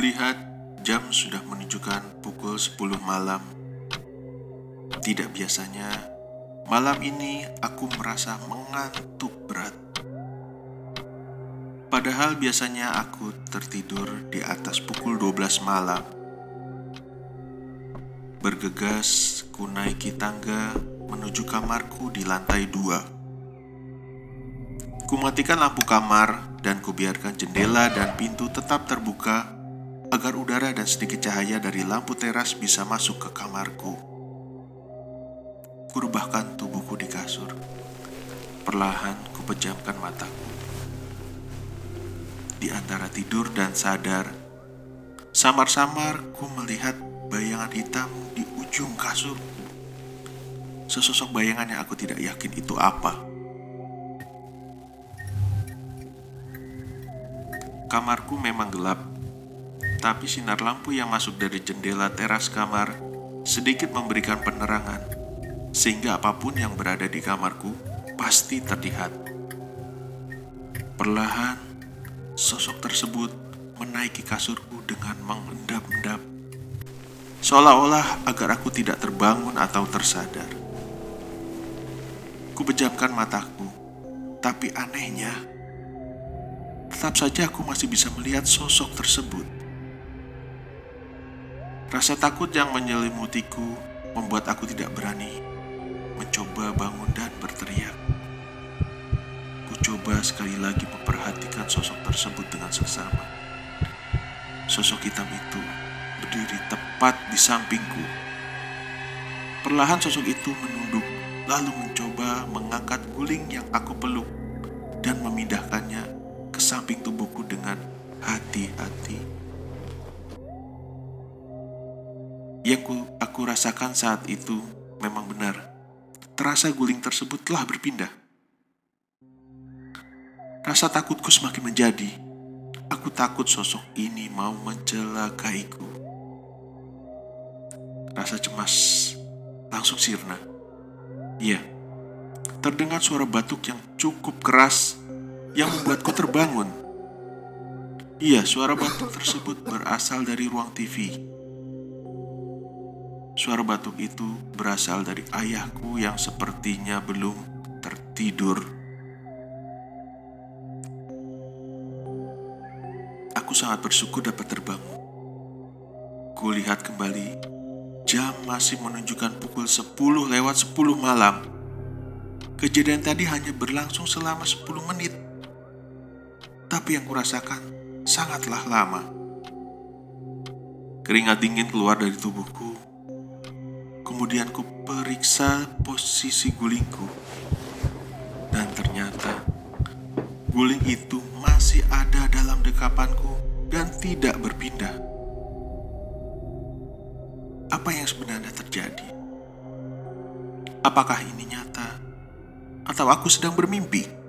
melihat jam sudah menunjukkan pukul 10 malam. Tidak biasanya, malam ini aku merasa mengantuk berat. Padahal biasanya aku tertidur di atas pukul 12 malam. Bergegas, ku naiki tangga menuju kamarku di lantai dua. Ku matikan lampu kamar dan kubiarkan jendela dan pintu tetap terbuka agar udara dan sedikit cahaya dari lampu teras bisa masuk ke kamarku. Kurubahkan tubuhku di kasur. Perlahan kupejamkan mataku. Di antara tidur dan sadar, samar-samar ku melihat bayangan hitam di ujung kasur. Sesosok bayangan yang aku tidak yakin itu apa. Kamarku memang gelap, tapi sinar lampu yang masuk dari jendela teras kamar sedikit memberikan penerangan, sehingga apa pun yang berada di kamarku pasti terlihat. Perlahan, sosok tersebut menaiki kasurku dengan mengendap-endap, seolah-olah agar aku tidak terbangun atau tersadar. Kupejamkan mataku, tapi anehnya, tetap saja aku masih bisa melihat sosok tersebut. Rasa takut yang menyelimutiku membuat aku tidak berani mencoba bangun dan berteriak. Ku coba sekali lagi memperhatikan sosok tersebut dengan seksama. Sosok hitam itu berdiri tepat di sampingku. Perlahan sosok itu menunduk, lalu mencoba mengangkat guling yang aku peluk dan memindahkannya ke samping tubuhku dengan hati-hati. Yang ku, aku rasakan saat itu memang benar. Terasa guling tersebut telah berpindah. Rasa takutku semakin menjadi. Aku takut sosok ini mau mencelakaiku. Rasa cemas langsung sirna. Iya, terdengar suara batuk yang cukup keras yang membuatku terbangun. Iya, suara batuk tersebut berasal dari ruang TV. Suara batuk itu berasal dari ayahku yang sepertinya belum tertidur. Aku sangat bersyukur dapat terbangun. Kulihat kembali, jam masih menunjukkan pukul 10 lewat 10 malam. Kejadian tadi hanya berlangsung selama 10 menit tapi yang kurasakan sangatlah lama. Keringat dingin keluar dari tubuhku. Kemudian ku periksa posisi gulingku. Dan ternyata guling itu masih ada dalam dekapanku dan tidak berpindah. Apa yang sebenarnya terjadi? Apakah ini nyata? Atau aku sedang bermimpi?